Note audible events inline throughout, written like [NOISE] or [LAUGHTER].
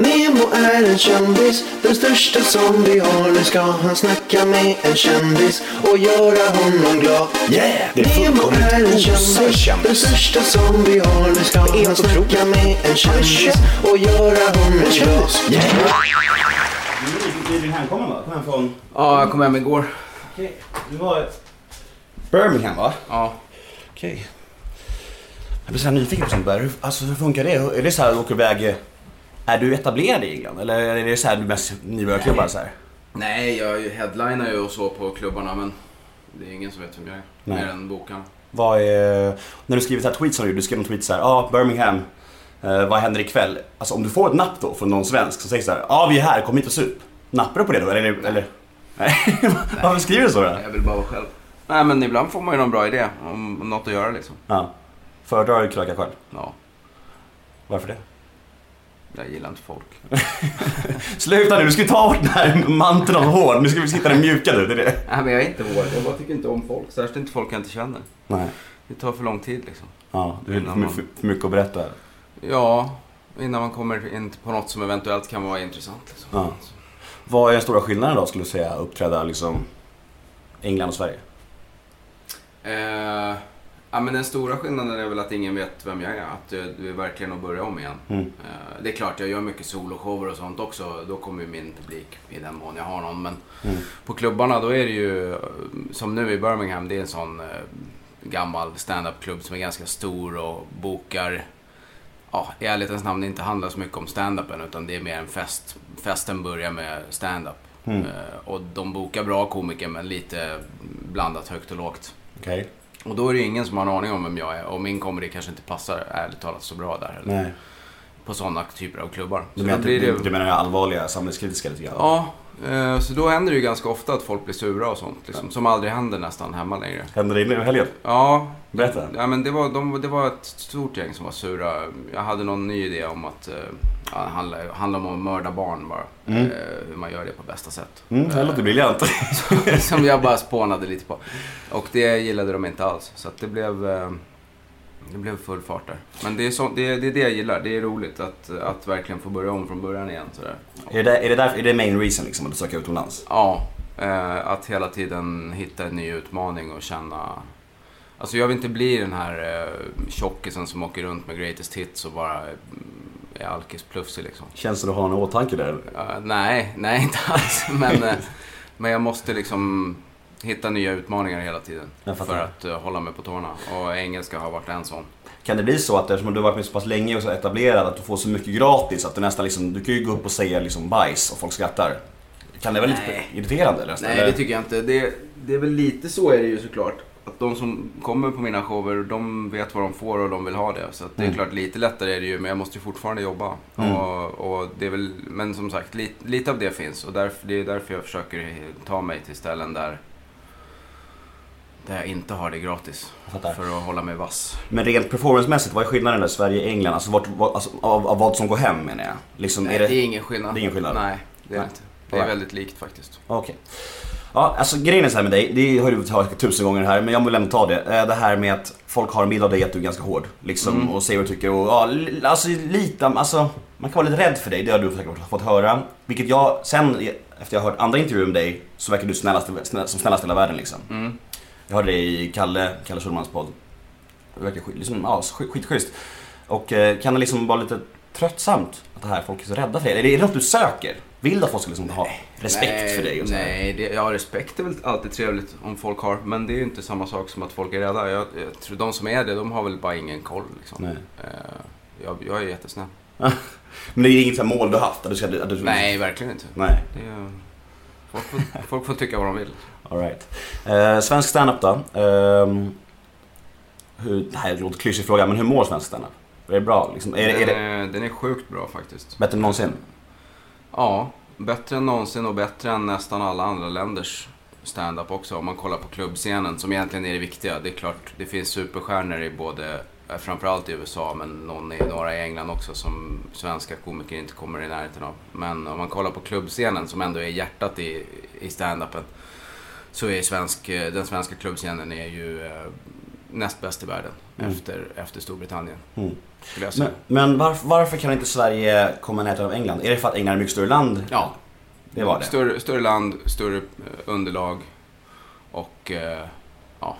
Nemo är en kändis, den största som vi har. Nu ska han snacka med en kändis och göra honom glad. Yeah! Det är Nemo är en kändis, den största som vi har. Nu ska han snacka med en kändis och göra honom glad. Yeah! Du är hemkommen va? Kom hem från... Ja, jag kom hem igår. Okej. Du var... Birmingham va? Ja. Okej. Jag blir så här nyfiken på sånt där. Alltså hur funkar det? Är det så här att du åker iväg... Är du etablerad i England? Eller är det så här du mest nybörjarklubbar så här? Nej, jag headlinar ju och så på klubbarna men det är ingen som vet vem jag är. Nej. Mer än bokarna. Vad är... När du skriver så här tweets som du gjorde, du skrev en tweet så här, ja ah, Birmingham, eh, vad händer ikväll? Alltså om du får ett napp då från någon svensk som säger så här, ja ah, vi är här, kom hit och sup. Nappar du på det då? Eller? eller? Nej. [LAUGHS] Varför skriver du så då? Jag vill bara vara själv. Nej men ibland får man ju någon bra idé om något att göra liksom. Ja. Föredrar du kröka själv? Ja, Varför det? Jag gillar inte folk. [LAUGHS] Sluta nu, du ska ju ta bort den här manteln av hård. Nu ska vi sitta där mjuka nu, det är det. Nej men jag är inte hård. Jag bara tycker inte om folk. Särskilt inte folk jag inte känner. Nej. Det tar för lång tid liksom. Ja, du är för, för, för mycket att berätta. Ja, innan man kommer in på något som eventuellt kan vara intressant liksom. Ja. Vad är den stora skillnaden då, skulle du säga, uppträda liksom England och Sverige? Eh, ja, men den stora skillnaden är väl att ingen vet vem jag är. Att det, är verkligen att börja om igen. Mm. Eh, det är klart, jag gör mycket soloshower och sånt också. Då kommer ju min publik i den mån jag har någon. Men Mm. på klubbarna då är det ju, som nu i Birmingham, det är en sån eh, gammal stand-up-klubb som är ganska stor och bokar, ja, i ärlighetens namn inte handlar så mycket om stand-upen utan det är mer en fest. Festen börjar med stand-up. Mm. Eh, och de bokar bra komiker men lite blandat högt och lågt. Okej. Och då är det ingen som har en aning om vem jag är och min comedy kanske inte passar ärligt talat så bra där. Eller Nej. på sådana typer av klubbar. Du blir du, det... du menar allvarliga samhällskritiska lite grann? Ja, så då händer det ju ganska ofta att folk blir sura och sånt. Liksom, som aldrig händer nästan hemma längre. Hände det i helgen? Ja, Berätta. ja men det var, de, det var ett stort gäng som var sura. Jag hade någon ny idé om att eh, ja, det handlar, handlar om att mörda barn bara. Mm. Eh, hur man gör det på bästa sätt. Mm, det låter briljant. [LAUGHS] som jag bara spånade lite på. Och det gillade de inte alls. Så det blev... Det blev full fart där. Men det är, så, det, är, det är det jag gillar. Det är roligt att, att verkligen få börja om från början igen. Sådär. är, det, är, det därför, är det main reason liksom, att du söker utomlands? Ja, eh, att hela tiden hitta en ny utmaning och känna... Alltså jag vill inte bli den här eh, tjockisen som åker runt med greatest hits och bara mm, är alkisplufsig liksom. Känns det att du har en åtanke där? Eh, nej, nej inte alls. Men, eh, men jag måste liksom hitta nya utmaningar hela tiden. För att eh, hålla mig på tårna. Och engelska har varit en sån. Kan det bli så att eftersom du har varit med så pass länge och så etablerad att du får så mycket gratis att du nästan liksom, du kan ju gå upp och säga liksom bajs och folk skrattar. Kan det vara lite irriterande? Eller? Nej, det tycker jag inte. Det, det är väl lite så är det ju såklart. Att de som kommer på mina shower, de vet vad de får och de vill ha det. Så att det är Mm. klart, lite lättare är det ju, men jag måste ju fortfarande jobba. Mm. Och, och det är väl, men som sagt, lite, lite av det finns. Och därför, det är därför jag försöker ta mig till ställen där, där jag inte har det gratis. Fattar. För att hålla mig vass. Men rent performancemässigt, vad är skillnaden där Sverige-England? Alltså, vart, vad- alltså av, av vad som går hem menar jag. Liksom, Nej, är det... det... är ingen skillnad. det är ingen skillnad? Nej, det är Nej. inte. Det är väldigt likt faktiskt. Okej. Ja, alltså grejen är så här med dig, det har du hört tusen gånger här, men jag vill ändå ta det. Eh, Det här med att folk har en bild av dig att du är ganska hård. Liksom, Mm. och säger vad du tycker. Och, ja, alltså lite, alltså, man kan vara lite rädd för dig, det har du säkert fått höra. Vilket jag, sen efter jag har hört andra intervjuer med dig, så verkar du snällast, snäll, som snällast i hela världen liksom. Mm. Jag hörde det i Kalle, Kalle Schulmans podd. Det verkar skit, liksom, ja, skit, skitschysst. Och eh, kan det liksom vara lite tröttsamt att det här folk är så rädda för dig? Det, är det något du söker? Vill du att folk ska liksom ha respekt nej, för dig? Och så? Nej, det, ja respekt är väl alltid trevligt om folk har. Men det är ju inte samma sak som att folk är rädda. Jag, jag tror de som är det, de har väl bara ingen koll liksom. Nej. Eh, jag, jag är jättesnäll. [LAUGHS] Men det är inget mål du haft? Att du ska, att du, Nej, verkligen inte. Nej, Det är, folk, får, folk får tycka vad de vill. alright. Eh, svensk standup då? Ehm, hur, det här är en klyschig fråga, men hur mår svensk standup? Är det bra? Liksom, är, det- är den, det är, den är sjukt bra faktiskt. bättre än någonsin? Ja, bättre än någonsin och bättre än nästan alla andra länders stand-up också. Om man kollar på klubbscenen som egentligen är det viktiga. Det är klart, det finns superstjärnor i både, eh, framförallt i USA, men någon i, några i England också som svenska komiker inte kommer i närheten av. Men om man kollar på klubbscenen som ändå är hjärtat i, i stand-upen så är svensk, eh, den svenska klubbscenen är ju eh, näst bäst i världen efter, efter Storbritannien. Mm. Men, men varför, varför kan inte Sverige komma i närheten av England? Är det för att England är mycket större land? Ja, Det var det. Större, större land, större eh, underlag och eh, ja,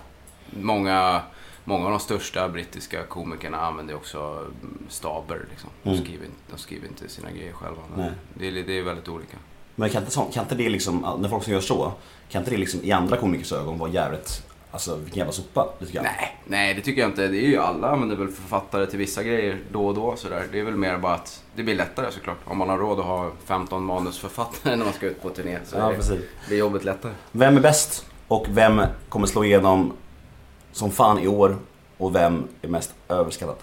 många, många av de största brittiska komikerna använder också mm, staber. Liksom. De, Mm. skriver, inte- de skriver inte sina grejer själva. Nej. Det, är, det är väldigt olika. Men kan inte, kan inte det liksom, när folk som gör så, kan inte det liksom i andra komikers ögon vara jävligt, alltså vilken jävla sopa? Nej, nej, det tycker jag inte. Det är ju alla använder väl författare till vissa grejer då och då. Sådär. Det är väl mer bara att det blir lättare såklart. Om man har råd att ha 15 manusförfattare [LAUGHS] när man ska ut på turné. Så Ja, det blir jobbet lättare. Vem är bäst och vem kommer slå igenom som fan i år och vem är mest överskattad?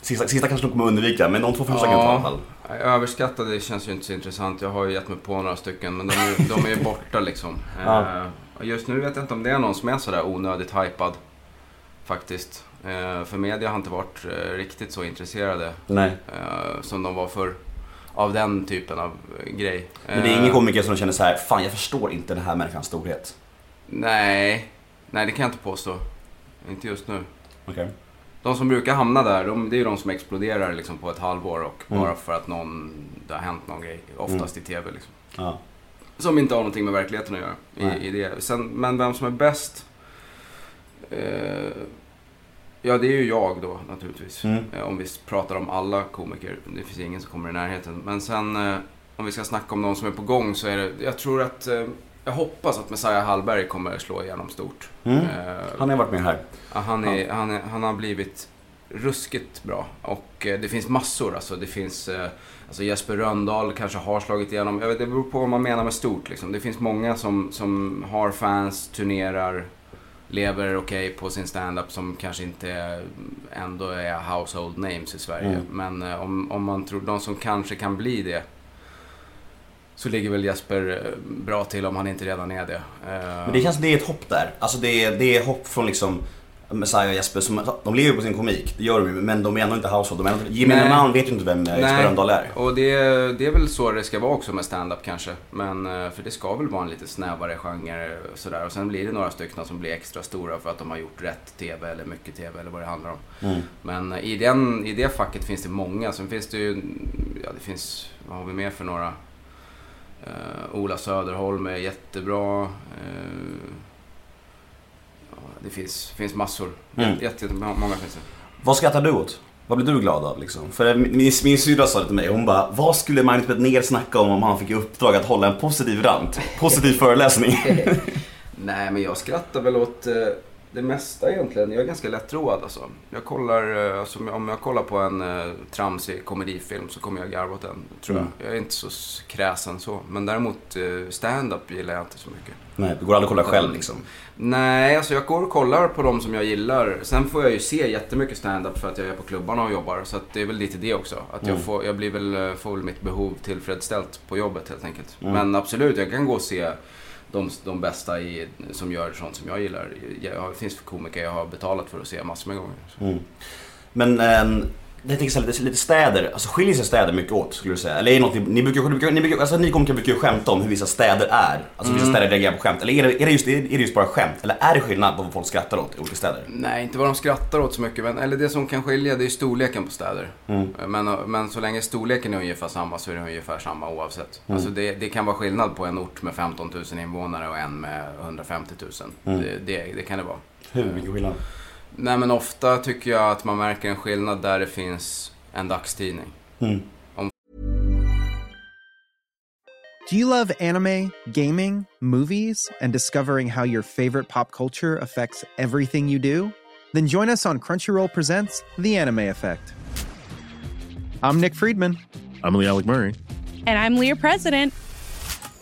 Sista, sista kanske de kommer undvika, men de två första kan jag ta i alla fall. Överskattade känns ju inte så intressant. Jag har ju gett mig på några stycken men de är, de är ju borta liksom. [LAUGHS] Ja. Eh, just nu vet jag inte om det är någon som är sådär onödigt hypad. Faktiskt. Eh, för media har inte varit eh, riktigt så intresserade Nej. som de var för av den typen av grej. Men det är ingen komiker som känner så här, fan jag förstår inte den här människans storhet. Nej, nej det kan jag inte påstå. Inte just nu. Okej. De som brukar hamna där, de, det är ju de som exploderar liksom på ett halvår och Mm. bara för att någon, det har hänt någon grej. Oftast i TV liksom. Ja. Som inte har någonting med verkligheten att göra. I, i det. Sen, men vem som är bäst? Eh, ja, det är ju jag då naturligtvis. Mm. Eh, om vi pratar om alla komiker. Det finns ingen som kommer i närheten. Men sen eh, om vi ska snacka om de som är på gång så är det, jag tror att, eh, jag hoppas att Messiah Hallberg kommer slå igenom stort. Mm. Eh, Han har varit med här. Han, är, han, är, han har blivit ruskigt bra. Och eh, det finns massor. Alltså, det finns, eh, alltså Jesper Röndahl kanske har slagit igenom. Jag vet, det beror på vad man menar med stort. Liksom. Det finns många som, som har fans, turnerar, lever okej på sin stand-up som kanske inte ändå är household names i Sverige. Mm. Men om, om man tror, de som kanske kan bli det så ligger väl Jesper eh, bra till om han inte redan är det. Eh, Men det känns som det är ett hopp där. Alltså det är, det är hopp från liksom Messiah och Jesper, som, de lever ju på sin komik, det gör de ju, men de är ändå inte household. De gemene man vet ju inte vem Jesper Nej. Rönndahl är. Och det, det är väl så det ska vara också med stand-up kanske. Men, eh, för det ska väl vara en lite snävare genre och sådär. Och sen blir det några stycken som blir extra stora för att de har gjort rätt TV eller mycket TV eller vad det handlar om. Mm. Men eh, i, den, i det facket finns det många. Sen finns det ju, ja det finns, vad har vi mer för några? Eh, Ola Söderholm är jättebra. Eh, ja, det finns, finns massor. Mm. Jätte, jätte, jättemånga finns det. Vad skrattar du åt? Vad blir du glad av liksom? För min, min syrra sa det till mig, hon bara Vad skulle Magnus Bettner snacka om om han fick i uppdrag att hålla en positiv rant? Positiv föreläsning? [LAUGHS] Nej, men jag skrattar väl åt eh, det mesta egentligen. Jag är ganska lättroad alltså. Jag kollar, eh, alltså, om jag kollar på en eh, tramsig komedifilm så kommer jag garva åt den, tror Mm. jag. Jag är inte så kräsen så. Men däremot eh, stand-up gillar jag inte så mycket. Nej, du går aldrig och kollar själv liksom. Nej, alltså jag går och kollar på de som jag gillar. Sen får jag ju se jättemycket stand-up för att jag är på klubbarna och jobbar. Så att det är väl lite det också. Att jag, Mm. får, jag blir väl, får väl mitt behov tillfredsställt på jobbet helt enkelt. Mm. Men absolut, jag kan gå och se de, de bästa i, som gör sånt som jag gillar. Jag, det finns komiker jag har betalat för att se massor med gånger. Mm. Men ehm, jag tänker så här, lite, lite städer, alltså skiljer sig städer mycket åt skulle du säga? Eller är det något ni, ni brukar, ni brukar, ni brukar, alltså ni komiker brukar ju skämta om hur vissa städer är. Alltså vissa Mm. städer reagerar på skämt. Eller är det, är, det just, är det just bara skämt? Eller är det skillnad på vad folk skrattar åt i olika städer? Nej, inte vad de skrattar åt så mycket. Men, eller det som kan skilja det är storleken på städer. Mm. Men, men så länge storleken är ungefär samma så är det ungefär samma oavsett. Mm. Alltså det, det kan vara skillnad på en ort med 15 000 invånare och en med 150 000. Mm. Det, det, det kan det vara. Hur mycket skillnad? Nej men ofta tycker jag att man märker en skillnad där det finns en dagstidning. Mm. Do you love anime, gaming, movies, and discovering how your favorite pop culture affects everything you do? Then join us on Crunchyroll Presents The Anime Effect. I'm Nick Friedman. I'm Lee Alec Murray. And I'm Leah President.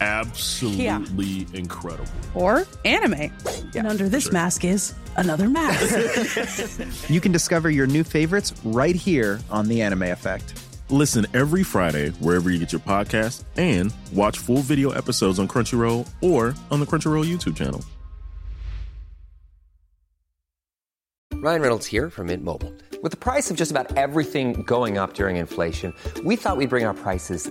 absolutely incredible. Or anime. And under this mask is another mask. [LAUGHS] [LAUGHS] you can discover your new favorites right here on The Anime Effect. Listen every Friday wherever you get your podcast and watch full video episodes on Crunchyroll or on the Crunchyroll YouTube channel. Ryan Reynolds here from Mint Mobile. With the price of just about everything going up during inflation, we thought we'd bring our prices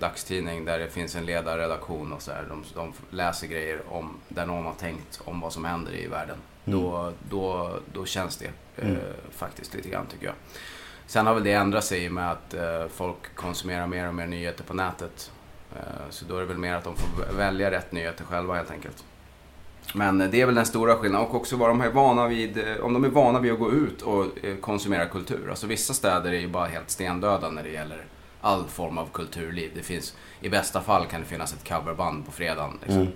dagstidning där det finns en ledarredaktion och så här. De, de läser grejer om, där någon har tänkt om vad som händer i världen. Då, då, då känns det eh, faktiskt lite grann tycker jag. Sen har väl det ändrat sig i och med att eh, folk konsumerar mer och mer nyheter på nätet. Eh, så då är det väl mer att de får välja rätt nyheter själva helt enkelt. Men eh, det är väl den stora skillnaden och också vad de är vana vid, eh, om de är vana vid att gå ut och eh, konsumera kultur. Alltså vissa städer är ju bara helt stendöda när det gäller all form av kulturliv. Det finns, i bästa fall kan det finnas ett coverband på fredagen. Liksom.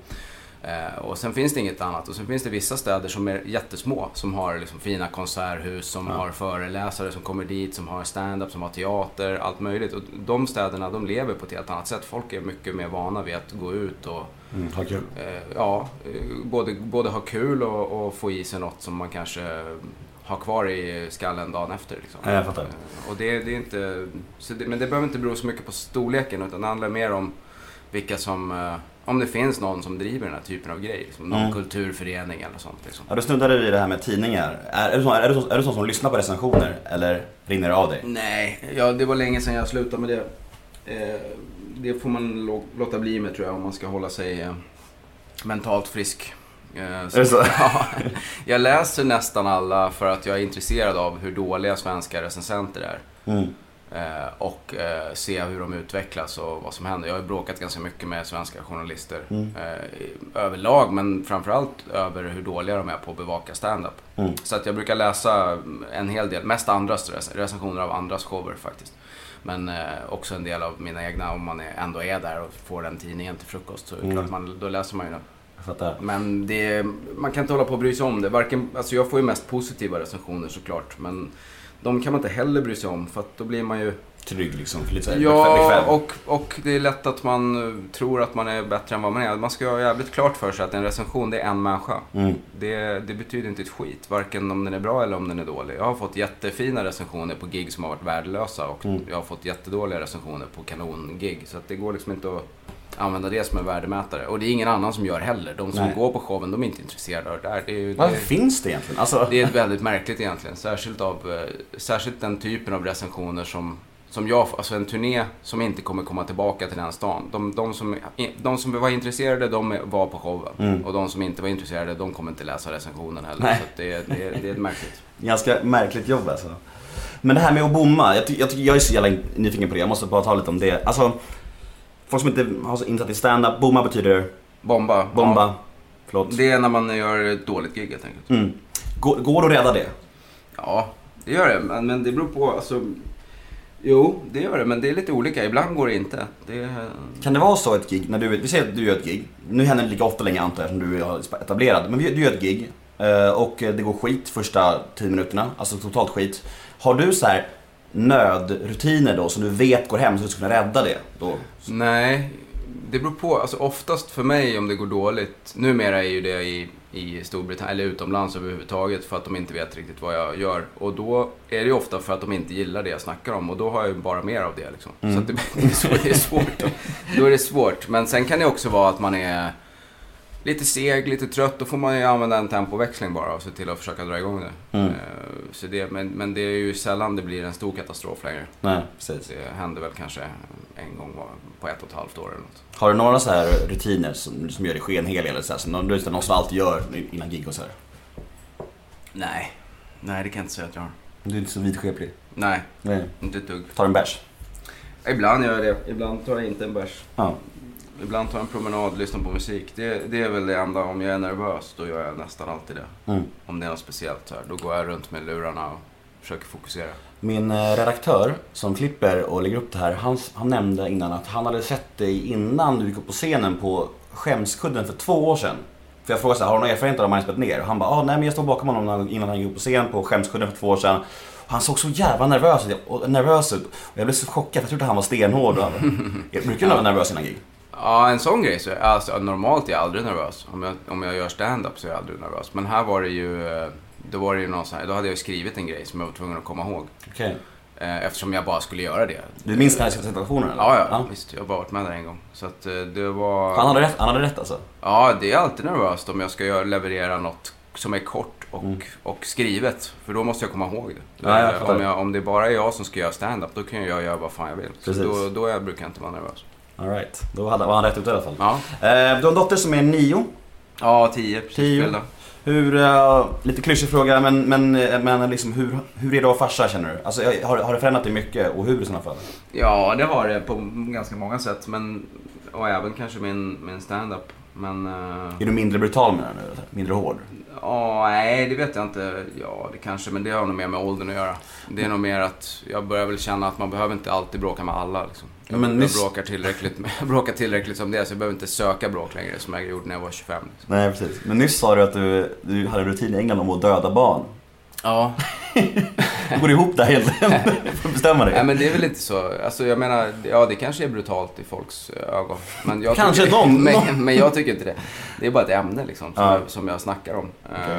Eh, och sen finns det inget annat. Och sen finns det vissa städer som är jättesmå. Som har liksom fina konserthus, som har föreläsare som kommer dit, som har stand-up, som har teater, allt möjligt. Och de städerna, de lever på ett helt annat sätt. Folk är mycket mer vana vid att gå ut och Mm, ha kul. eh, ja, eh, både, både ha kul och, och få i sig något som man kanske har kvar i skallen dagen efter. Liksom. Ja, jag fattar. Eh, Och det, det är inte, det, men det behöver inte bero så mycket på storleken utan det handlar mer om vilka som, eh, om det finns någon som driver den här typen av grejer. Liksom, någon Mm. kulturförening eller sånt. Liksom. Ja, du snuddade vid det här med tidningar. Är, är, du sån, är, du sån, är du sån som lyssnar på recensioner eller rinner det av dig? Nej, ja, det var länge sedan jag slutade med det. Eh, det får man lå- låta bli med tror jag om man ska hålla sig eh, mentalt frisk. Eh, Är det så? [LAUGHS] Ja, jag läser nästan alla för att jag är intresserad av hur dåliga svenska recensenter är. Mm. Eh, och eh, se hur de utvecklas och vad som händer. Jag har bråkat ganska mycket med svenska journalister Mm. överlag, men framförallt över hur dåliga de är på att bevaka stand-up. Mm. Så att jag brukar läsa en hel del, mest andras rec- recensioner av andras shower faktiskt. Men också en del av mina egna om man ändå är där och får den tidningen till frukost. Så Mm. klart man, då läser man ju den. Jag fattar. Men det, man kan inte hålla på och bry sig om det. Varken, alltså jag får ju mest positiva recensioner såklart. Men de kan man inte heller bry sig om för att då blir man ju... Trygg liksom, lite såhär Ja, och, och det är lätt att man eh, tror att man är bättre än vad man är. Man ska ha jävligt klart för sig att en recension, det är en människa. Mm. Det, det betyder inte ett skit, varken om den är bra eller om den är dålig. Jag har fått jättefina recensioner på gig som har varit värdelösa och Mm. jag har fått jättedåliga recensioner på kanongig. Så att det går liksom inte att använda det som en värdemätare. Och det är ingen annan som gör heller. De som Nej. går på showen, de är inte intresserade av det där. Det är, Vad det, finns det egentligen? Alltså, det är väldigt märkligt egentligen. Särskilt, av, eh, särskilt den typen av recensioner som, som jag, alltså en turné som inte kommer komma tillbaka till den stan. De, de, som, de som var intresserade, de var på showen. Mm. Och de som inte var intresserade, de kommer inte läsa recensionen heller. Nej. Så det, det, det är märkligt. ganska märkligt jobb alltså. Men det här med att bomma, jag, jag, jag är så jävla nyfiken på det. Jag måste bara ta lite om det. Alltså, folk som inte har så insatt i stand-up, bomma betyder Bomba. bomba. Ja, Förlåt. det är när man gör ett dåligt gig helt enkelt. Mm. Går, går det att rädda det? Ja, det gör det. Men, men det beror på, alltså... Jo, det gör det. Men det är lite olika. Ibland går det inte. Det, Kan det vara så ett gig, när du, vi säger att du gör ett gig, nu händer det lika ofta längre antar jag som du är etablerad, men du gör ett gig eh, och det går skit första 10 minuterna, alltså totalt skit. Har du så här nödrutiner då som du vet går hem så du ska kunna rädda det då? Nej, det beror på. Alltså oftast för mig om det går dåligt. Numera är ju det i, i Storbritannien, eller utomlands överhuvudtaget, för att de inte vet riktigt vad jag gör. Och då är det ju ofta för att de inte gillar det jag snackar om. Och då har jag ju bara mer av det liksom. Så att det, så, [LAUGHS] det är svårt. Då. då är det svårt. Men sen kan det också vara att man är lite seg, lite trött. Då får man ju använda en tempoväxling bara och se till att försöka dra igång det. Mm. Eh, Så det men, men det är ju sällan det blir en stor katastrof längre. Nej, precis. Det händer väl kanske en gång på ett och ett halvt år eller något. Har du några så här rutiner som, som gör dig skenhelig eller så här, som du någon som alltid gör innan gig och så här? Nej. Nej, det kan jag inte säga att jag har. Du är inte så vidskeplig. Nej, Nej. inte ett dugg. Tar en bärs? Ibland gör jag det. Ibland tar jag inte en bärs. Ja. Ibland tar jag en promenad, lyssnar på musik. Det, det är väl det enda. Om jag är nervös, då gör jag nästan alltid det. Mm. Om det är något speciellt så här. Då går jag runt med lurarna och försöker fokusera. Min eh, redaktör som klipper och lägger upp det här, han, han nämnde innan att han hade sett dig innan du gick upp på scenen på Skämskudden för två år sedan. För jag frågade så här, har du någon erfarenhet av att spelat ner? Och han bara, ah, nej men jag stod bakom honom innan han gick upp på scen på Skämskudden för två år sedan. Och han såg så jävla nervös ut, och nervös ut. Och jag blev så chockad, jag trodde han var stenhård. [LAUGHS] Brukar du vara nervös innan gig? Ja, en sån grej så alltså, normalt är jag aldrig nervös. Om jag, om jag gör stand-up så är jag aldrig nervös. Men här var det ju, eh, då var det ju någon sån här, då hade jag skrivit en grej som jag var tvungen att komma ihåg. Okej. Eh, Eftersom jag bara skulle göra det. Du minns den här situationen eller? Ja, ja, visst. Jag har bara varit med där en gång. Så att eh, det var... Han hade rätt, han hade rätt alltså? Ja, det är alltid nervöst om jag ska göra, leverera något som är kort och, och skrivet. För då måste jag komma ihåg det. Mm. Ja, fattar. om, jag, om det bara är jag som ska göra stand-up, då kan jag göra vad fan jag vill. Precis. Så då, då jag, brukar jag inte vara nervös. Alright, då var han rätt ute i alla fall. Ja, Eh, du har en dotter som är nio. ja tio. precis Tio. Hur, eh, lite klyschig fråga, men, men, eh, men liksom, hur, hur är det att vara farsa känner du? Alltså, har, har det förändrat dig mycket och hur i sådana fall? Ja, det har det på ganska många sätt. Men, och även kanske min, min stand-up. Men... eh, Är du mindre brutal med den nu? Mindre hård? Ja, nej det vet jag inte. Ja, det kanske, men det har nog mer med åldern att göra. Det är nog mer att jag börjar väl känna att man behöver inte alltid bråka med alla. Liksom. Jag, Men jag, bråkar tillräckligt, med- [LAUGHS] jag bråkar tillräckligt som det är, så jag behöver inte söka bråk längre som jag gjorde när jag var 25. Liksom. Nej, precis. Men nyss sa du att du, du hade rutin i England om att döda barn. Ja, Hur [LAUGHS] går det ihop där egentligen? [LAUGHS] Du får bestämma dig. nej, men det är väl inte så. Alltså jag menar, ja det kanske är brutalt i folks ögon. Men jag Kanske tycker, någon- [LAUGHS] men, men jag tycker inte det. Det är bara ett ämne liksom, som, Ja. jag, som jag snackar om. Eh,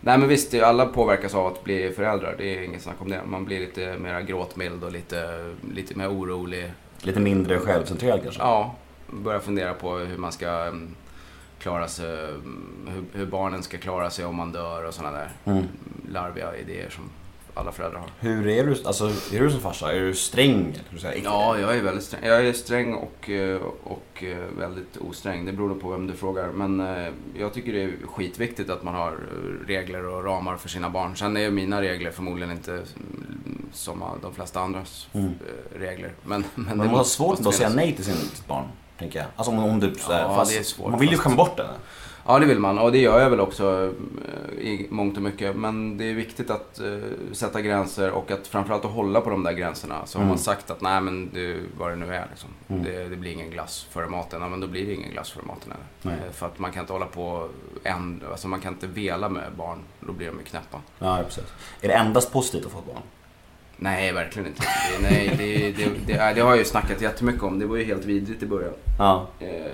nej men visst, det- alla påverkas av att bli föräldrar. Det är inget snack om det. Man blir lite mer gråtmild och lite, lite mer orolig. Lite mindre självcentrerad kanske? Ja, börja fundera på hur man ska mm, klara sig, mm, hur, hur barnen ska klara sig om man dör och sådana där Mm. larviga idéer som alla föräldrar har. Hur är du, alltså, är du som farsa? Är du sträng? Du säga? Ja, jag är väldigt sträng. Jag är sträng och, eh, och eh, väldigt osträng. Det beror på vem du frågar. Men eh, jag tycker det är skitviktigt att man har regler och ramar för sina barn. Sen är mina regler förmodligen inte mm, som de flesta andras Mm. regler. Men, men, Men det man har svårt att säga nej till sitt barn, tänker jag. Alltså om, om du... så här, Ja, fast, det är svårt, Man vill ju skämma bort den. Ja, det vill man. Och det gör jag väl också eh, i mångt och mycket. Men det är viktigt att eh, sätta gränser och att framförallt att hålla på de där gränserna. Så har Mm. man sagt att nej men det, vad det nu är liksom. Mm. Det, det blir ingen glass före maten. Ja, men då blir det ingen glass före maten heller. Eh, För att man kan inte hålla på en, alltså man kan inte vela med barn. Då blir de ju knäppa. Ja, precis. Är det endast positivt att få barn? Nej, verkligen inte. Det, nej, det, det, det, det, har jag ju snackat jättemycket om. Det var ju helt vidrigt i början. Ja. Eh,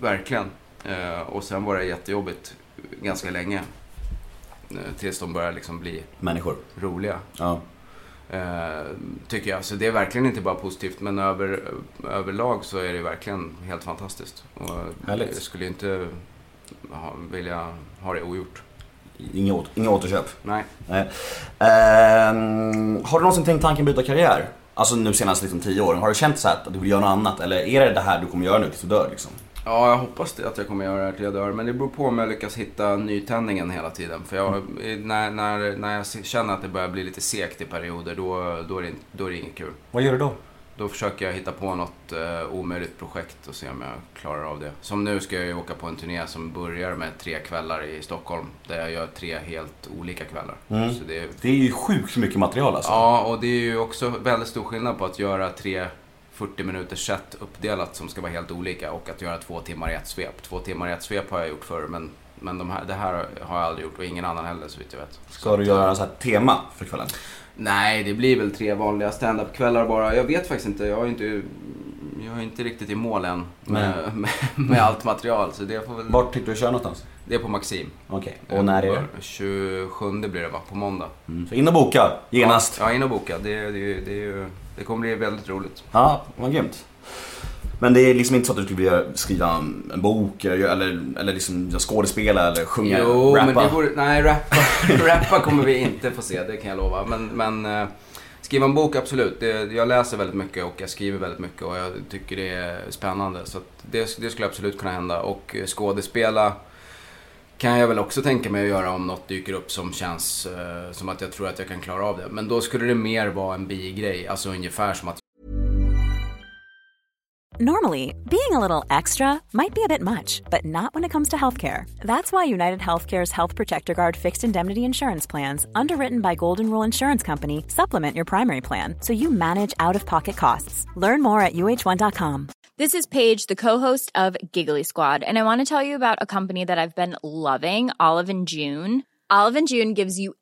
verkligen. Eh, och sen var det jättejobbigt ganska länge. Eh, tills de började liksom bli Människor. roliga. Ja. Eh, tycker jag. Så det är verkligen inte bara positivt. Men över, överlag så är det verkligen helt fantastiskt. Och Härligt. jag skulle inte ha, vilja ha det ogjort. Inga, åter, inga återköp. Nej. Nej. Ehm, har du någonsin tänkt tanken byta karriär? Alltså nu senaste liksom, tio åren. Har du känt så att du vill göra något annat? Eller är det det här du kommer göra nu tills du dör liksom? Ja, jag hoppas det, att jag kommer göra det här till jag dör. Men det beror på om jag lyckas hitta nytändningen hela tiden. För jag, när, när, när jag känner att det börjar bli lite segt i perioder, då, då, är, det, då är det inget kul. Vad gör du då? Då försöker jag hitta på något eh, omöjligt projekt och se om jag klarar av det. Som nu ska jag ju åka på en turné som börjar med tre kvällar i Stockholm. Där jag gör tre helt olika kvällar. Mm. Det, Det är ju sjukt mycket material alltså. ja, och det är ju också väldigt stor skillnad på att göra tre 40 minuters set uppdelat som ska vara helt olika och att göra två timmar i ett svep. Två timmar i ett svep har jag gjort förr men, men de här, det här har jag aldrig gjort och ingen annan heller så vitt jag vet. Ska du göra så här tema för kvällen? Nej, det blir väl tre vanliga stand-up-kvällar bara. Jag vet faktiskt inte. Jag har inte, jag är inte riktigt i mål än med, [LAUGHS] med, med allt material. Så det, får väl, Vart tyckte du köra någonstans? det är på Maxim. Okej. Och när är det? 27 blir det va? På måndag. Mm. Så in och boka, genast. Ja, in och boka. Det, det, det, är det kommer bli väldigt roligt. Ja, vad grymt. Men det är liksom inte så att du skulle vilja skriva en bok eller, eller, liksom skådespela eller sjunga, Jo, rappa? men det vore... Nej, rappa, [LAUGHS] rappa kommer vi inte få se, det kan jag lova. Men, men eh, skriva en bok, absolut. Det, jag läser väldigt mycket och jag skriver väldigt mycket och jag tycker det är spännande. Så det, det skulle absolut kunna hända. Och eh, skådespela kan jag väl också tänka mig att göra om något dyker upp som känns eh, som att jag tror att jag kan klara av det. Men då skulle det mer vara en bigrej, alltså ungefär som att Normally, being a little extra might be a bit much, but not when it comes to healthcare. That's why United Healthcare's Health Protector Guard fixed indemnity insurance plans, underwritten by Golden Rule Insurance Company, supplement your primary plan so you manage out of pocket costs. Learn more at uh1.com. This is Paige, the co-host of Giggly Squad, and I want to tell you about a company that I've been loving, Olive and June. Olive and June gives you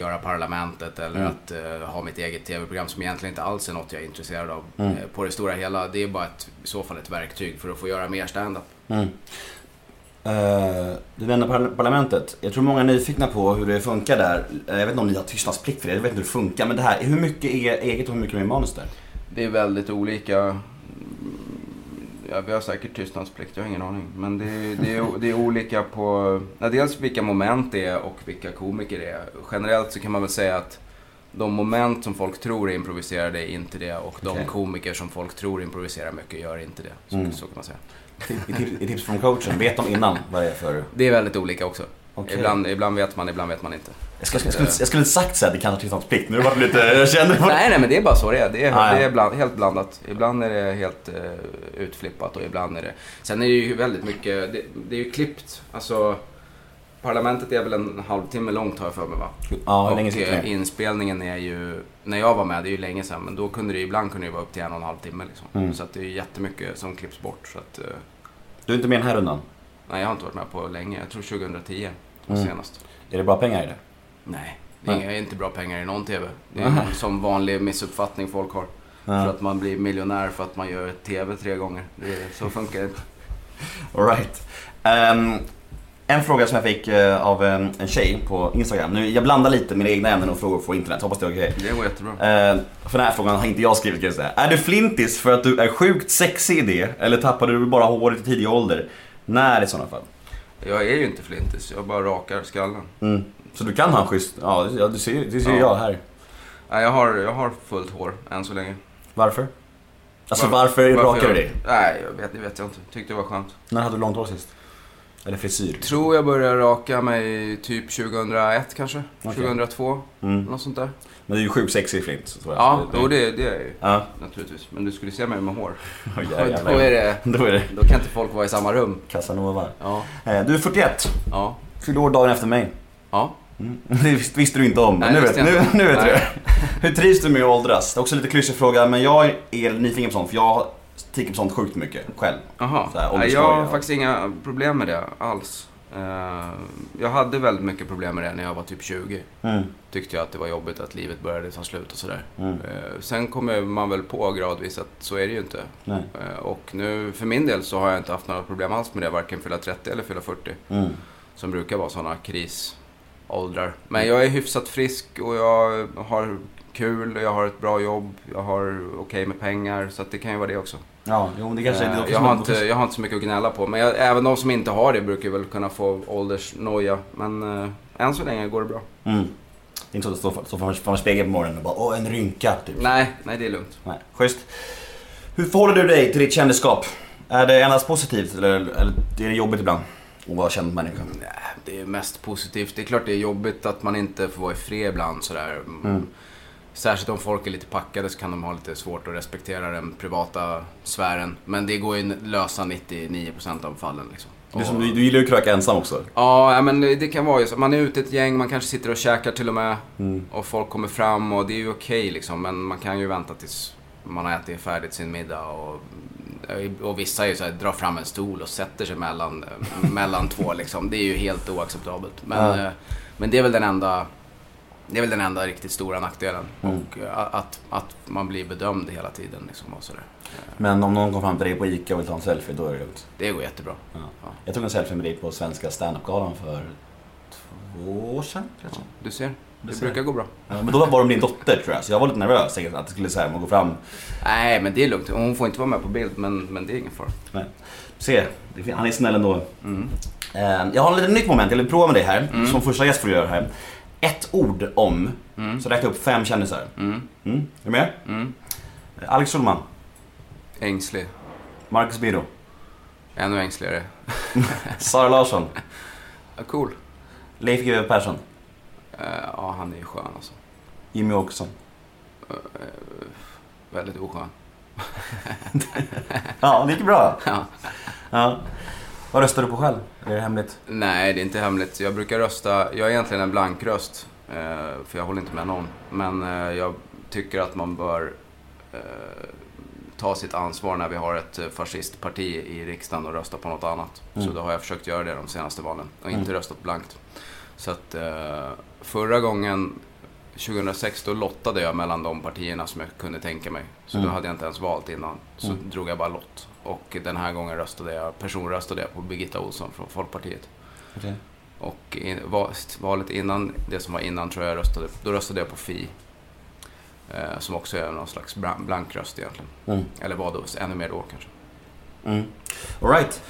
Göra Parlamentet eller Mm. att eh, ha mitt eget tv-program som egentligen inte alls är något jag är intresserad av. Mm. Eh, på det stora hela, det är bara ett, i så fall ett verktyg för att få göra mer stand-up. Mm. Eh, du nämnde par- Parlamentet. Jag tror många är nyfikna på hur det funkar där. Jag vet inte om ni har tystnadsplikt för det, jag vet inte hur det funkar. Men det här, hur mycket är eget och hur mycket är manus där? Det är väldigt olika. Ja, vi har säkert tystnadsplikt, jag har ingen aning. Men det, är- det, är, det är olika på ja, dels vilka moment det är och vilka komiker det är. Generellt så kan man väl säga att de moment som folk tror är improviserade är inte det och de komiker som folk tror improviserar mycket gör inte det. Så, Mm. så kan man säga. I tips från coachen, vet de innan vad det är för... Det är väldigt olika också. Okej. Ibland, ibland vet man, ibland vet man inte. Jag skulle, jag skulle, jag skulle sagt såhär, det kanske har tystnadsplikt. Nu var det lite, jag kände... [LAUGHS] Nej, nej, men det är bara så det är. Det är, Ah, ja. det är bland, helt blandat. Ibland är det helt eh, utflippat och ibland är det... Sen är det ju väldigt mycket, det, det är ju klippt. Alltså, Parlamentet är väl en halvtimme långt har jag för mig va? Ja, och länge sitter eh, ni? inspelningen är ju, när jag var med, det är ju länge sedan, men då kunde det ibland kunde det vara upp till en och en halv timme liksom. Mm. Så att det är jättemycket som klipps bort. Så att, eh, Du är inte med den här rundan? Nej, jag har inte varit med på länge. Jag tror 2010 Mm. senast. Är det bra pengar i det? Nej, det är Nej. inte bra pengar i någon TV. Det är en som vanlig missuppfattning folk har. Ja. För att man blir miljonär för att man gör TV tre gånger. Det är, så funkar det inte. [LAUGHS] Alright. Ehm, en fråga som jag fick eh, av en, en tjej på Instagram. Nu, jag blandar lite mina egna ämnen och frågor på internet, hoppas det är okej. Det går jättebra. Eh, för den här frågan har inte jag skrivit kan jag säga. Är du flintis för att du är sjukt sexig i det? Eller tappade du bara håret i tidig ålder? När i sådana fall? Jag är ju inte flintis, jag bara rakar skallen. Mm. Så du kan ha en schysst... Ja, det- ser, det ser Ja. jag här. Nej, jag har, jag har fullt hår än så länge. Varför? Alltså Var- varför, rakar du jag- dig? Nej, jag vet, det vet jag inte. Tyckte det var skönt. När hade du långt hår sist? Eller frisyr? Tror jag började raka mig typ 2001 kanske. Okej. 2002. Mm. Något sånt där. Men du är ju sjukt sexig flint. så tror jag. Ja, jo, det, det är jag ju. Ja. Naturligtvis. Men du skulle se mig med hår. [LAUGHS] Ja, då, är det, [LAUGHS] Då är det då kan inte folk vara i samma rum. Casanova. Ja. Eh, Du är 41. Ja. Fyllde år dagen efter mig. Ja. Mm. [LAUGHS] Det visste du inte om. Nej, nu, det vet, nu, nu vet du. Nej. Hur trivs du med att åldras? Det är också lite klyschig fråga, men jag är nyfiken på sånt, för jag tänker på sånt sjukt mycket själv. Jaha. Jag har faktiskt inga problem med det alls. Eh, jag hade väldigt mycket problem med det när jag var typ 20. Mm. Tyckte jag att det var jobbigt att livet började ta slut och sådär. Mm. Eh, sen kommer man väl på gradvis att så är det ju inte. Nej. Eh, och nu, för min del så har jag inte haft några problem alls med det, varken fylla 30 eller fylla 40. Mm. Som brukar vara sådana krisåldrar. Men jag är hyfsat frisk och jag har kul och jag har ett bra jobb. Jag har okej med pengar, så det kan ju vara det också. Ja, jo, det kanske är det Eh, också jag, har inte, jag har inte så mycket att gnälla på. Men jag, även de som inte har det brukar väl kunna få åldersnoja. Men eh, än så länge går det bra. Mm. Det är inte så att stå stå framför framför spegeln på morgonen och bara åh, en rynka, typ. Nej, nej det är lugnt. Nej, schysst. Hur förhåller du dig till ditt kändisskap? Är det endast positivt eller, eller är det jobbigt ibland? Att vara känd människa? Nej, det är mest positivt. Det är klart det är jobbigt att man inte får vara i fred ibland sådär. Mm. Särskilt om folk är lite packade så kan de ha lite svårt att respektera den privata sfären. Men det går ju att lösa 99% av fallen liksom. Du, som, du, gillar ju att kröka ensam också. Ja, men det kan vara ju så. Man är ute ett gäng, man kanske sitter och käkar till och med. Mm. Och folk kommer fram och det är ju okej liksom. Men man kan ju vänta tills man har ätit färdigt sin middag. Och, och vissa är ju så här, drar fram en stol och sätter sig mellan, mellan två liksom. Det är ju helt oacceptabelt. Men, eh, men det är väl den enda Det är väl den enda riktigt stora nackdelen. Mm. Och eh, att, att man blir bedömd hela tiden liksom och sådär. Men om någon kommer fram till dig på ICA och vill ta en selfie, då är det lugnt. Det går jättebra. Ja. Jag tog en selfie med dig på Svenska standup-galan för två år sedan. kanske. Du ser, det ser. brukar gå bra. Ja, men då var det din dotter tror jag, så jag var lite nervös att det skulle säga man går fram. Nej, men det är lugnt. Hon får inte vara med på bild, men, men det är ingen fara. Nej. Se, han är snäll ändå. Mm. Eh, Jag har en liten nytt moment, jag vill prova med dig här, som första gäst får du göra här. Ett ord om, så räkna upp fem kändisar. Mm. Mm. Är du med? Mm. Alex Schulman, Ängslig. Marcus Birro, Ännu ängsligare. [LAUGHS] Sara Larsson, cool. Leif GW Persson, Eh, ja, han är ju skön alltså. Jimmy Åkesson. Eh, väldigt oskön. [LAUGHS] Ja, det gick bra. [LAUGHS] Ja. Ja. Vad röstar du på själv? Är det hemligt? Nej, det är inte hemligt. Jag brukar rösta, jag är egentligen en blankröst. Eh, för jag håller inte med någon. Men eh, jag tycker att man bör eh, ta sitt ansvar när vi har ett fascistparti i riksdagen och rösta på något annat. Mm. Så då har jag försökt göra det de senaste valen och inte Mm. röstat blankt. Så att eh, förra gången, 2006, då lottade jag mellan de partierna som jag kunde tänka mig. Så Mm. då hade jag inte ens valt innan. Så Mm. drog jag bara lott. Och den här gången röstade jag, personröstade jag på Birgitta Olsson från Folkpartiet. Okej. Och in, va- valet innan, det som var innan tror jag röstade, då röstade jag på Fi. Eh, som också är någon slags bra- blankröst egentligen. Mm. Eller var då, ännu mer då kanske. Mm. All right.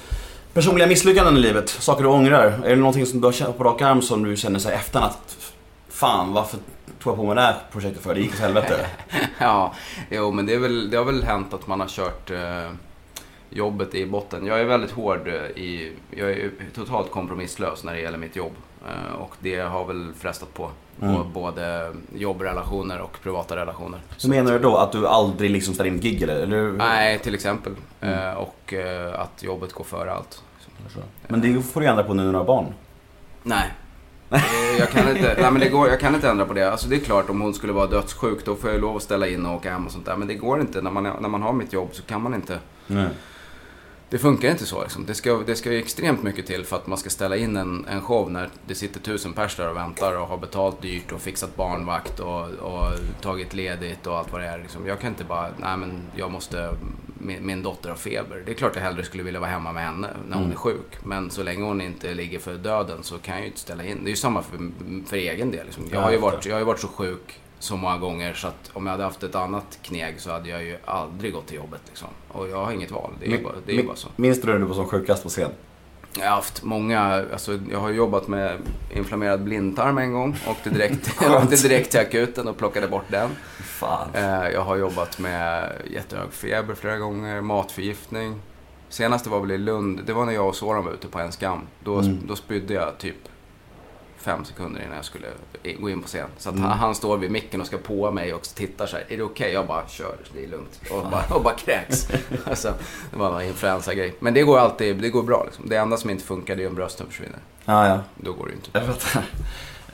Personliga misslyckanden i livet, saker du ångrar. Är det någonting som du har känt på rak arm som du känner sig efter att Fan, varför tog jag på mig det här projektet för? Det gick åt helvete. [LAUGHS] ja, jo men det, är väl, det har väl hänt att man har kört eh, jobbet i botten. Jag är väldigt hård eh, i, jag är totalt kompromisslös när det gäller mitt jobb. Eh, och det har väl frestat på. Mm. både jobbrelationer och privata relationer. Så menar du då att du aldrig liksom ställer in gig eller? Nej, till exempel. Mm. Eh, och att jobbet går före allt. Men det får du ändra på nu när du har barn. Nej. Jag kan, inte, nej men det går, jag kan inte ändra på det. Alltså det är klart om hon skulle vara dödssjuk då får jag lov att ställa in och åka hem och sånt där. Men det går inte. När man, är- när man har mitt jobb så kan man inte. Nej. Det funkar inte så liksom. Det ska, det ska extremt mycket till för att man ska ställa in en, en show när det sitter tusen pers där och väntar och har betalt dyrt och fixat barnvakt och, och tagit ledigt och allt vad det är. Liksom. Jag kan inte bara, nej men jag måste, min, min dotter har feber. Det är klart jag hellre skulle vilja vara hemma med henne när hon Mm. är sjuk. Men så länge hon inte ligger för döden så kan jag ju inte ställa in. Det är ju samma för, för egen del. Liksom. Jag, Ja, har ju varit, jag har ju varit så sjuk så många gånger så att om jag hade haft ett annat kneg så hade jag ju aldrig gått till jobbet. Liksom. Och jag har inget val. Det är ju bara, det är Min- bara så. Minns du när du var som sjukast på scen? Jag har haft många, alltså jag har jobbat med inflammerad blindtarm en gång. Åkte direkt, [LAUGHS] åkte direkt till akuten och plockade bort den. Fan. Eh, Jag har jobbat med jättehög feber flera gånger, matförgiftning. Senaste var väl i Lund, det var när jag och Soran var ute på en skam. Då, Mm. då spydde jag typ fem sekunder innan jag skulle gå in på scen. Så Mm. han, han står vid micken och ska på mig och tittar så här. Är det okej? Jag bara kör, det är lugnt. Och bara, [LAUGHS] och bara kräks. [LAUGHS] alltså, det var någon influensa-grej. Men det går alltid, det går bra liksom. Det enda som inte funkar det är om brösten försvinner. Ja, ja. Då går det ju inte. Jag fattar.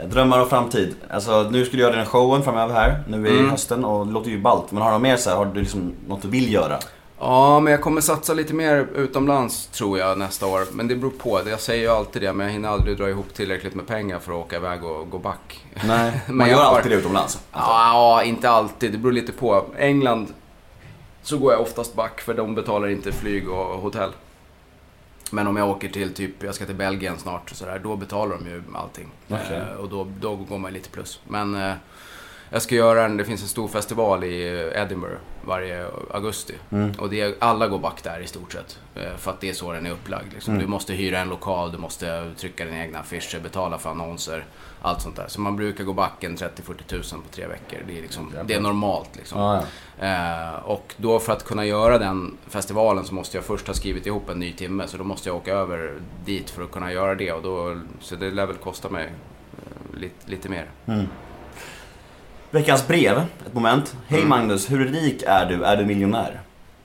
Drömmar och framtid. Alltså nu ska du göra den showen framöver här, nu i Mm. hösten och det låter ju ballt. Men har du mer så här, har du liksom något du vill göra? Ja, men jag kommer satsa lite mer utomlands tror jag nästa år. Men det beror på. Jag säger ju alltid det, men jag hinner aldrig dra ihop tillräckligt med pengar för att åka iväg och gå back. Nej, [LAUGHS] Men man gör har- alltid det utomlands. Ja, inte alltid. Det beror lite på. England så går jag oftast back för de betalar inte flyg och hotell. Men om jag åker till typ, jag ska till Belgien snart och sådär, då betalar de ju allting. Okej. Eh, och då, då går man lite plus. Men eh, jag ska göra en, det finns en stor festival i Edinburgh varje augusti. Mm. Och det är, alla går back där i stort sett. Eh, för att det är så den är upplagd. Liksom. Mm. Du måste hyra en lokal, du måste trycka dina egna affischer, betala för annonser. Allt sånt där. Så man brukar gå back en 30-40 tusen på tre veckor. Det är, liksom, det är normalt liksom. Ja, Eh, och då för att kunna göra den festivalen så måste jag först ha skrivit ihop en ny timme. Så då måste jag åka över dit för att kunna göra det. Och då, så det lär väl kosta mig eh, lite, lite mer. Mm. Veckans brev, ett moment. Hej Mm. Magnus, hur rik är du? Är du miljonär?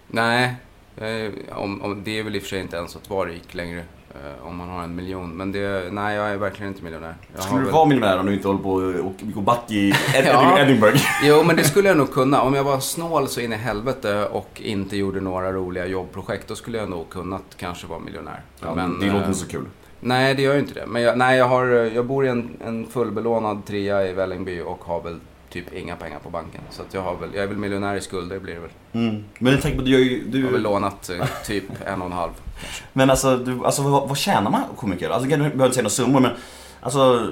Nej, eh, om, om, det är väl i och för sig inte ens att vara rik längre. eh, om man har en miljon. Men det, nej, jag är verkligen inte miljonär. Jag Skulle du väl- vara miljonär om du inte håller på och och gå back i [LAUGHS] Ed- Ja. Edinburgh? [LAUGHS] Jo, men det skulle jag nog kunna. Om jag var snål så in i helvete och inte gjorde några roliga jobbprojekt, då skulle jag nog kunnat kanske vara miljonär. Ja, men det låter inte så kul. Nej, det gör ju inte det. Men jag, nej, jag, har, jag bor i en, en fullbelånad trea i Vällingby och har väl typ inga pengar på banken. Så att jag, har väl, jag är väl miljonär i skulder blir det väl. Mm. Men jag tänker på, du gör ju... Jag har väl Du, lånat eh, typ en och en halv. men alltså, du, alltså vad, vad tjänar man komiker? Alltså, jag behöver inte säga några summor, men alltså...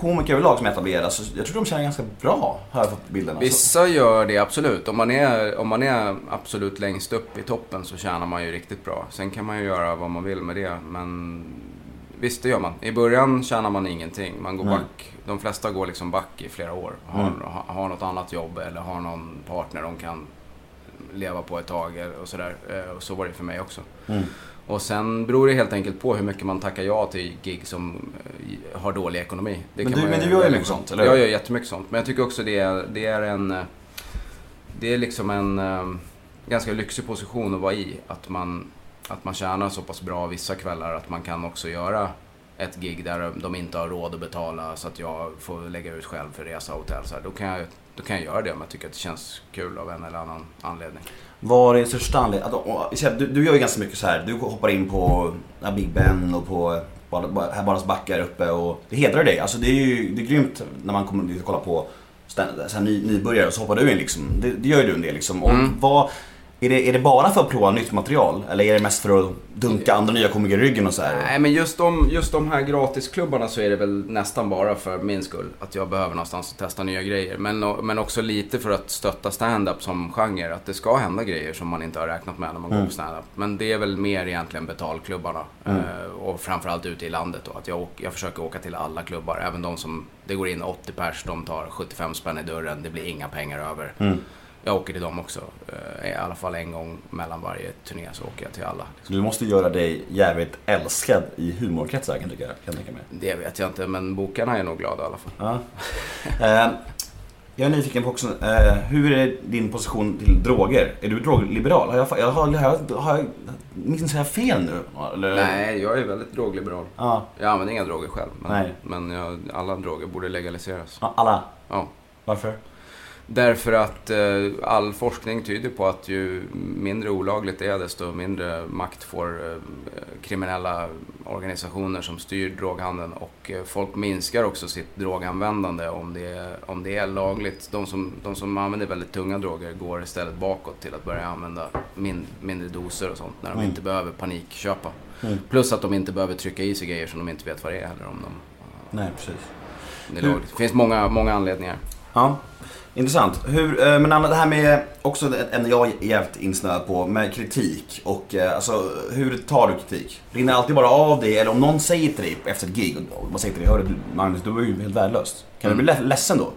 Komiker överlag som är etablerade, alltså, jag tror de tjänar ganska bra, har jag fått bilden. Alltså. Vissa gör det absolut. Om man, är, om man är absolut längst upp i toppen så tjänar man ju riktigt bra. Sen kan man ju göra vad man vill med det. Men visst, det gör man. I början tjänar man ingenting. Man går Nej. back. De flesta går liksom back i flera år. Har, Mm. har, något annat jobb eller har någon partner de kan leva på ett tag och sådär. Eh, Och så var det för mig också. Mm. Och sen beror det helt enkelt på hur mycket man tackar ja till gig som eh, har dålig ekonomi. Det Men du- men du gör ju mycket sånt, eller? Jag gör jättemycket sånt. Men jag tycker också det är, det är en... eh, Det är liksom en ganska lyxig position att vara i. Att man, att man tjänar så pass bra vissa kvällar att man kan också göra ett gig där de inte har råd att betala så att jag får lägga ut själv för resa och hotell. Så här, då, kan jag, då kan jag göra det om jag tycker att det känns kul av en eller annan anledning. Vad är största anledningen? Du, du gör ju ganska mycket så här. du hoppar in på Big Ben och på Bar- Herr Barnas backar uppe och det hedrar dig. Alltså det är ju det är grymt när man kommer dit och kollar på så här, ny, nybörjare och så hoppar du in liksom. Det, det gör ju du en del liksom. Och Mm. vad, är, det, är det bara för att prova nytt material? Eller är det mest för att dunka andra nya komiker i ryggen och så här? Nej men just de, just de här gratisklubbarna så är det väl nästan bara för min skull. Att jag behöver någonstans att testa nya grejer. Men, men också lite för att stötta stand-up som genre. Att det ska hända grejer som man inte har räknat med när man går Mm. på stand-up. Men det är väl mer egentligen betalklubbarna. Mm. Eh, och framförallt ute i landet då. Att jag, jag försöker åka till alla klubbar. Även de som, det går in 80 pers, de tar 75 spänn i dörren. Det blir inga pengar över. Mm. Jag åker till dem också. Eh, I alla fall en gång mellan varje turné så åker jag till alla. Du måste göra dig jävligt älskad i humorkretsar kan jag tänka mig. Det vet jag inte, men bokarna är nog glada i alla fall. Ja. Eh, jag är nyfiken på också, eh, hur är din position till droger? Är du drogliberal? Har jag, jag, har, har, jag, har jag, minns jag fel nu? Eller? Nej, jag är väldigt drogliberal. Ja. Jag använder inga droger själv. Men, Nej. men alla droger borde legaliseras. Alla? Ja. Varför? Därför att eh, all forskning tyder på att ju mindre olagligt det är desto mindre makt får eh, kriminella organisationer som styr droghandeln och eh, folk minskar också sitt droganvändande om det, är- om det är lagligt. De som, de som använder väldigt tunga droger går istället bakåt till att börja använda min, mindre doser och sånt när de Mm. inte behöver panikköpa. Mm. Plus att de inte behöver trycka i sig grejer som de inte vet vad det är heller om de, Nej, precis. det är lagligt. Det finns många, många anledningar. Ja, intressant. Hur, eh, men Anna, det här med också en jag är jävligt insnöad på med kritik och eh, alltså hur tar du kritik? Rinner det alltid bara av dig eller om någon säger till dig efter ett gig och man säger till dig Hörru du, Magnus, du var ju helt värdelös. Kan du bli ledsen då?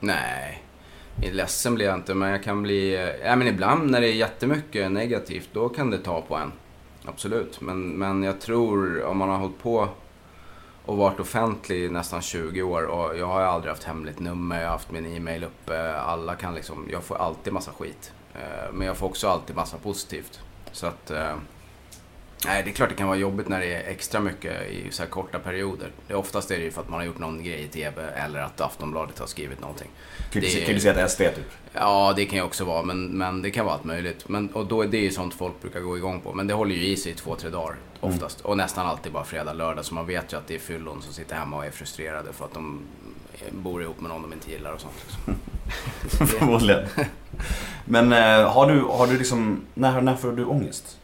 Nej, ledsen blir jag inte men jag kan bli... Eh, ja men ibland när det är jättemycket negativt då kan det ta på en. Absolut. Men, men jag tror om man har hållit på och varit offentlig i nästan 20 år och jag har aldrig haft hemligt nummer, jag har haft min e-mail uppe. Alla kan liksom, jag får alltid massa skit. Eh, Men jag får också alltid massa positivt. Så att... eh, Nej, det är klart det kan vara jobbigt när det är extra mycket i så här korta perioder. Det, oftast är det ju för att man har gjort någon grej i TV eller att Aftonbladet har skrivit någonting. Kritis- Det- Kritiserat SD typ? Ja, det kan ju också vara, men, men det kan vara allt möjligt. Men, och då är det ju sånt folk brukar gå igång på. Men det håller ju i sig i två, tre dagar oftast. Och nästan alltid bara fredag, lördag. Så man vet ju att det är fyllon som sitter hemma och är frustrerade för att de bor ihop med någon de inte gillar och sånt. Liksom. [LAUGHS] Förmodligen. Men eh, har du, har du liksom, när, när får du ångest?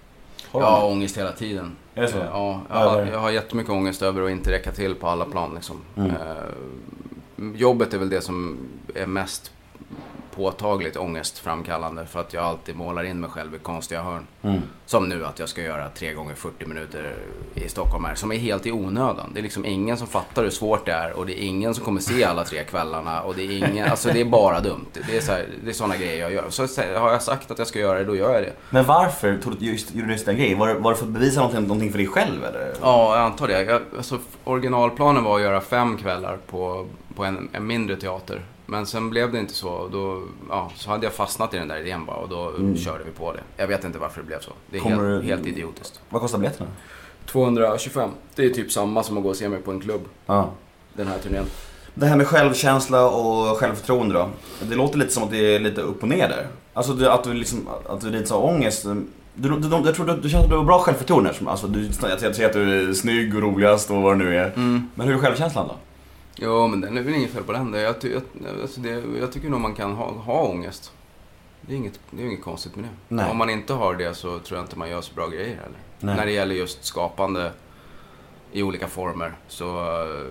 Har du Jag har ångest hela tiden. Är det så? Eh, Ja, jag Ja, har, jag har jättemycket ångest över att inte räcka till på alla plan. Liksom. Mm. Eh, jobbet är väl det som är mest påtagligt ångestframkallande för att jag alltid målar in mig själv i konstiga hörn. Mm. Som nu att jag ska göra 3 gånger 40 minuter i Stockholm här, som är helt i onödan. Det är liksom ingen som fattar hur svårt det är och det är ingen som kommer se alla tre kvällarna och det är ingen, [LAUGHS] alltså det är bara dumt. Det är, så här, det är sådana grejer jag gör. Så har jag sagt att jag ska göra det, då gör jag det. Men varför tog du just, gjorde du just den grejen? Var, var det för att bevisa någonting, någonting för dig själv eller? Ja, jag antar det. Jag, alltså, originalplanen var att göra fem kvällar på, på en, en mindre teater. Men sen blev det inte så. Och då, ja, så hade jag fastnat i den där idén bara och då Mm. körde vi på det. Jag vet inte varför det blev så. Det är Kommer helt, du- helt idiotiskt. Vad kostar biljetterna? 225. Det är typ samma som att gå och se mig på en klubb. Ja. Den här turnén. Det här med självkänsla och självförtroende då. Det låter lite som att det är lite upp och ner där. Alltså det- att du liksom, att du lite så ångest. Du, du, du, jag tror du, du känns att du har bra självförtroende. Alltså, du, jag säger att du är snygg och roligast och vad det nu är. Mm. Men hur är självkänslan då? Jo, men det är väl inget fel på den. Jag, ty, jag, alltså det, jag tycker nog man kan ha, ha ångest. Det är, inget, det är inget konstigt med det. Nej. Om man inte har det så tror jag inte man gör så bra grejer heller. Nej. När det gäller just skapande i olika former. Så eh,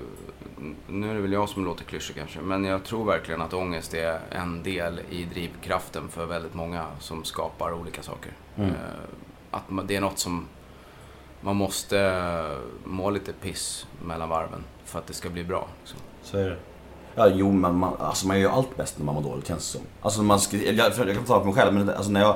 nu är det väl jag som låter klyschig kanske. Men jag tror verkligen att ångest är en del i drivkraften för väldigt många som skapar olika saker. Mm. Eh, Att det är något som man måste eh, må lite piss mellan varven för att det ska bli bra. Liksom. Så är det. Ja, jo, men man, alltså man gör ju allt bäst när man mår dåligt känns det som. Alltså man skriver, jag, jag kan ta på mig själv, men alltså när jag,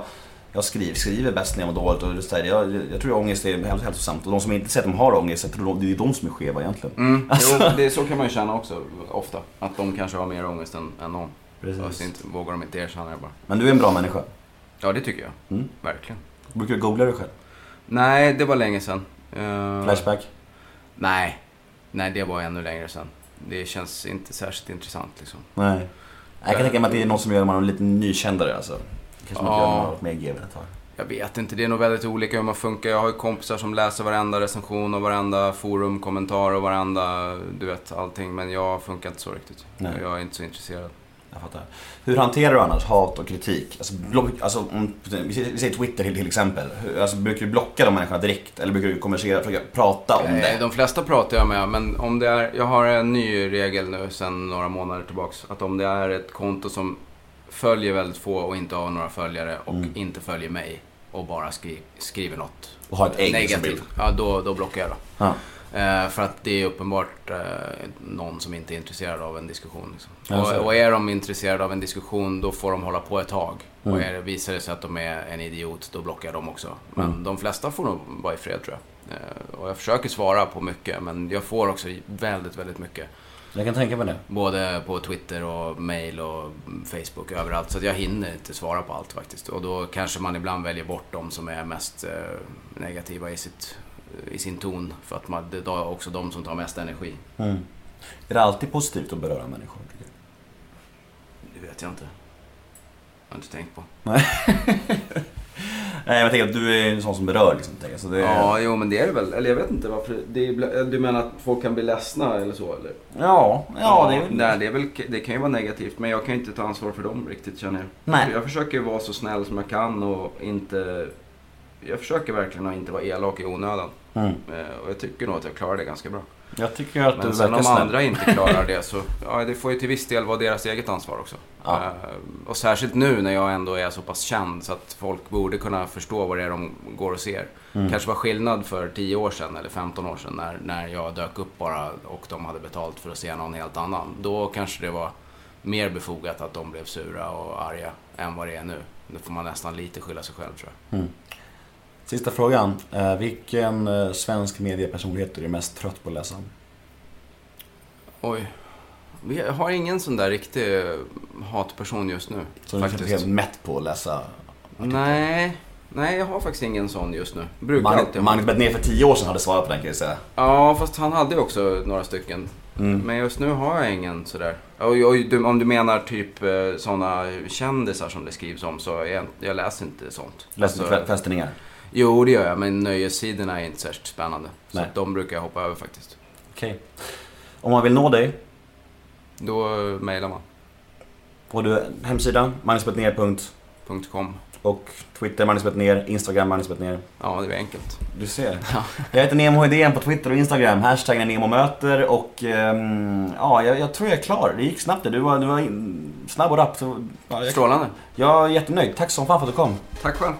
jag skriver, skriver bäst när jag mår dåligt och det där, jag, jag, jag tror ångest är häl- hälsosamt. Och de som inte säger att de har ångest, jag tror de, det är ju de som är skeva egentligen. Mm, Alltså- [LAUGHS] jo, det, så kan man ju känna också ofta. Att de kanske har mer ångest än, än någon. Precis. Fast inte, vågar de inte erkänna det bara. Men du är en bra människa. Ja, det tycker jag. Mm. Verkligen. Brukar du googla dig själv? Nej, det var länge sedan. Eh, Flashback? Nej. Nej, det var ännu längre sedan. Det känns inte särskilt intressant liksom. Nej. Jag kan tänka mig att det är något som gör man lite nykändare alltså. Kanske man Ja. göra något mer GV ett tag. Jag vet inte, det är nog väldigt olika hur man funkar. Jag har ju kompisar som läser varenda recension och varenda forumkommentar och varenda, du vet, allting. Men jag funkar inte så riktigt. Nej. Jag är inte så intresserad. Jag fattar. Hur hanterar du annars hat och kritik? Alltså, block, alltså om, vi säger- Twitter till, exempel. Hur- Alltså, brukar du blocka de människorna direkt? Eller brukar du konversera, försöka prata om Nej, det? De flesta pratar jag med, men om det är, jag har en ny regel nu sedan några månader tillbaks. Att om det är ett konto som följer väldigt få och inte har några följare och Mm. inte följer mig och bara skri, skriver något Och har ett ägg negativt. Ja, då, då blockar jag då. Ja. Eh, för att det är uppenbart eh, någon som inte är intresserad av en diskussion. Liksom. Och, och är de intresserade av en diskussion, då får de hålla på ett tag. Mm. Och är det, visar det sig att de är en idiot, då blockar dem också. Men Mm. de flesta får nog vara i fred tror jag. Eh, och jag försöker svara på mycket, men jag får också väldigt, väldigt mycket. Jag kan tänka mig det. Både på Twitter och mail och Facebook överallt. Så jag hinner inte svara på allt faktiskt. Och då kanske man ibland väljer bort de som är mest negativa i, sitt, i sin ton. För att man, det är också de som tar mest energi. Mm. Är det alltid positivt att beröra människor? Det vet jag inte. Jag har inte tänkt på. Nej. [LAUGHS] Nej, jag tänker att du är en sån som berör liksom. Så det. Ja, jo men det är det väl. Eller jag vet inte varför. Är, du menar att folk kan bli ledsna eller så eller? Ja, ja, det är väl... Nej, det, är väl, det kan ju vara negativt men jag kan ju inte ta ansvar för dem riktigt känner jag. Nej. Jag försöker vara så snäll som jag kan och inte... Jag försöker verkligen att inte vara elak i onödan. Mm. Eh, Och jag tycker nog att jag klarar det ganska bra. Jag tycker att du Men sen verkar om snäll. andra inte klarar det [LAUGHS] så, ja det får ju till viss del vara deras eget ansvar också. Ja. Eh, Och särskilt nu när jag ändå är så pass känd så att folk borde kunna förstå vad det är de går och ser. Mm. Kanske var skillnad för 10 år sedan eller 15 år sedan när, när jag dök upp bara och de hade betalt för att se någon helt annan. Då kanske det var mer befogat att de blev sura och arga än vad det är nu. Nu får man nästan lite skylla sig själv tror jag. Mm. Sista frågan. Eh, vilken eh, svensk mediepersonlighet är du mest trött på att läsa? Oj. Vi har ingen sån där riktig hatperson just nu. Så du dig helt mätt på att läsa? Nej, nej jag har faktiskt ingen sån just nu. Brukar Magnus alltid. Magnus Bettner för tio år sedan hade svarat på den kan jag säga. Ja, fast han hade ju också några stycken. Mm. Men just nu har jag ingen sådär. Och, och, du- om du menar typ eh, såna kändisar som det skrivs om så är jag, jag läser inte sånt. Läser du Alltså, fästningar? Jo, det gör jag. Men nöjessidorna är inte särskilt spännande. Så Nej. att de brukar jag hoppa över faktiskt. Okej. Om man vill nå dig, Då mejlar man. har du hemsidan magnusbettner. .com. och Twitter Magnus Bettner, Instagram Magnus Bettner. Ja, det är enkelt. Du ser. [LAUGHS] Jag heter Nemo Idén på Twitter och Instagram. Hashtaggen är NEMOMÖTER och ehm, ja, jag, jag tror jag är klar. Det gick snabbt det. Du var, du var in, snabb och rapp. Så, ja, jag, Strålande. jag är jättenöjd. Tack som fan för att du kom. Tack själv.